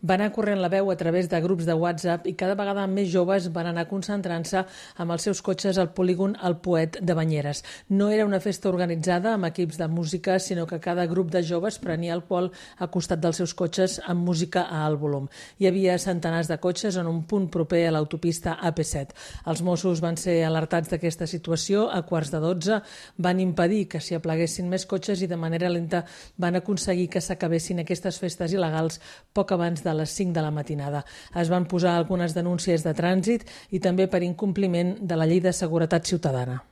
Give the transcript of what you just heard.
Va anar corrent la veu a través de grups de WhatsApp i cada vegada més joves van anar concentrant-se amb els seus cotxes al polígon El Poet de Banyeres. No era una festa organitzada amb equips de música, sinó que cada grup de joves prenia alcohol a costat dels seus cotxes amb música a alt volum. Hi havia centenars de cotxes en un punt proper a l'autopista AP7. Els Mossos van ser alertats d'aquesta situació a quarts de 12, van impedir que s'hi apleguessin més cotxes i de manera lenta van aconseguir que s'acabessin aquestes festes il·legals poc abans de de les 5 de la matinada. Es van posar algunes denúncies de trànsit i també per incompliment de la llei de seguretat ciutadana.